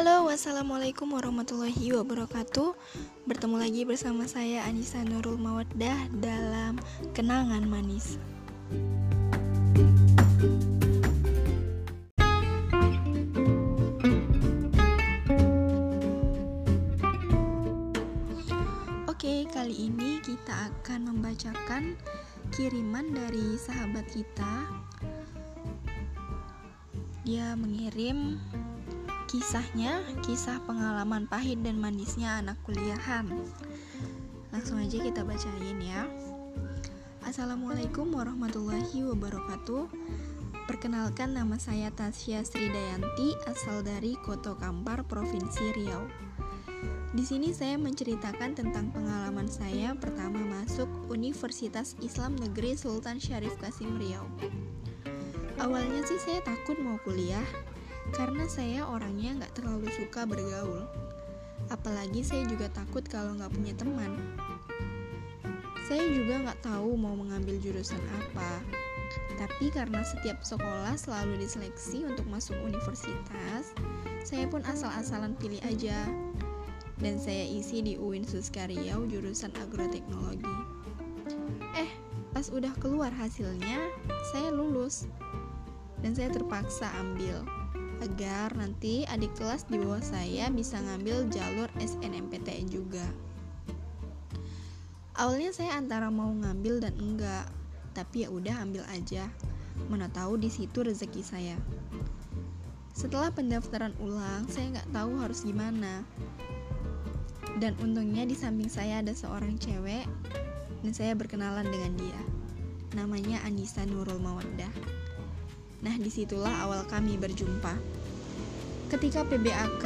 Halo, wassalamualaikum warahmatullahi wabarakatuh. Bertemu lagi bersama saya Anissa Nurul Mawaddah dalam Kenangan Manis. Oke, kali ini kita akan membacakan kiriman dari sahabat kita. Dia mengirim kisahnya, kisah pengalaman pahit dan manisnya anak kuliahan. Langsung aja kita bacain ya. Assalamualaikum warahmatullahi wabarakatuh. Perkenalkan nama saya Tasya Sridayanti, asal dari Koto Kampar, Provinsi Riau. Di sini saya menceritakan tentang pengalaman saya pertama masuk Universitas Islam Negeri Sultan Syarif Kasim Riau. Awalnya sih saya takut mau kuliah karena saya orangnya nggak terlalu suka bergaul. Apalagi saya juga takut kalau nggak punya teman. Saya juga nggak tahu mau mengambil jurusan apa. Tapi karena setiap sekolah selalu diseleksi untuk masuk universitas, saya pun asal-asalan pilih aja dan saya isi di UIN Suska Riau jurusan agroteknologi. Eh, pas udah keluar hasilnya, saya lulus. Dan saya terpaksa ambil agar nanti adik kelas di bawah saya bisa ngambil jalur SNMPTN juga. Awalnya saya antara mau ngambil dan enggak, tapi ya udah ambil aja. Mana tahu di situ rezeki saya. Setelah pendaftaran ulang, saya nggak tahu harus gimana dan untungnya di samping saya ada seorang cewek dan saya berkenalan dengan dia. Namanya Anissa Nurul Mawaddah. Nah, di situlah awal kami berjumpa. Ketika PBAK,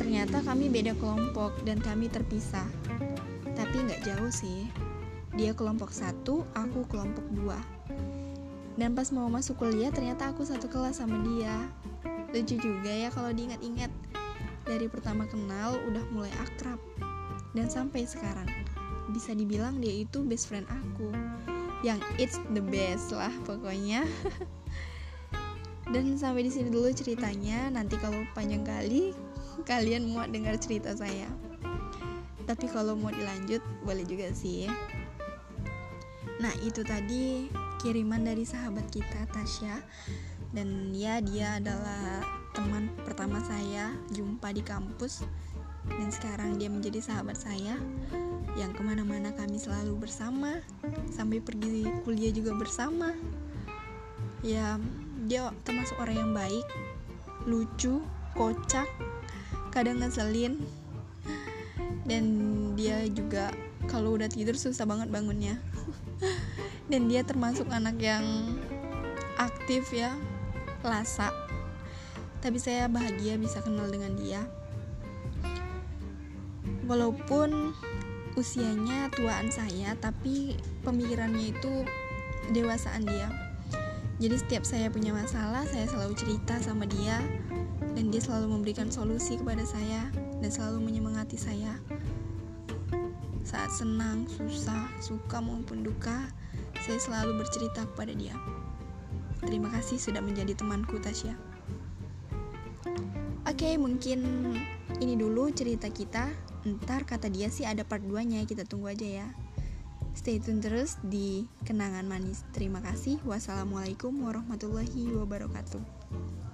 ternyata kami beda kelompok dan kami terpisah. Tapi nggak jauh sih. Dia kelompok satu, aku kelompok dua. Dan pas mau masuk kuliah, ternyata aku satu kelas sama dia. Lucu juga ya kalau diingat-ingat. Dari pertama kenal udah mulai akrab dan sampai sekarang bisa dibilang dia itu best friend aku yang it's the best lah pokoknya dan sampai di sini dulu ceritanya. Nanti kalau panjang kali kalian mau dengar cerita saya. Tapi kalau mau dilanjut boleh juga sih. Nah itu tadi kiriman dari sahabat kita Tasya. Dan ya dia adalah teman pertama saya jumpa di kampus. Dan sekarang dia menjadi sahabat saya yang ke mana-mana kami selalu bersama. Sampai pergi kuliah juga bersama. Ya dia termasuk orang yang baik lucu kocak kadang ngeselin. Dan dia juga kalau udah tidur susah banget bangunnya. Dan dia termasuk anak yang aktif ya lasa tapi saya bahagia bisa kenal dengan dia. Walaupun usianya tuaan saya tapi pemikirannya itu dewasaan dia jadi setiap saya punya masalah saya selalu cerita sama dia dan dia selalu memberikan solusi kepada saya dan selalu menyemangati saya. Saat senang, susah, suka maupun duka saya selalu bercerita kepada dia. Terima kasih sudah menjadi temanku Tasya. Oke mungkin ini dulu cerita kita. Ntar kata dia sih ada part 2 nya kita tunggu aja ya Stay tune terus di Kenangan Manis. Terima kasih. Wassalamualaikum warahmatullahi wabarakatuh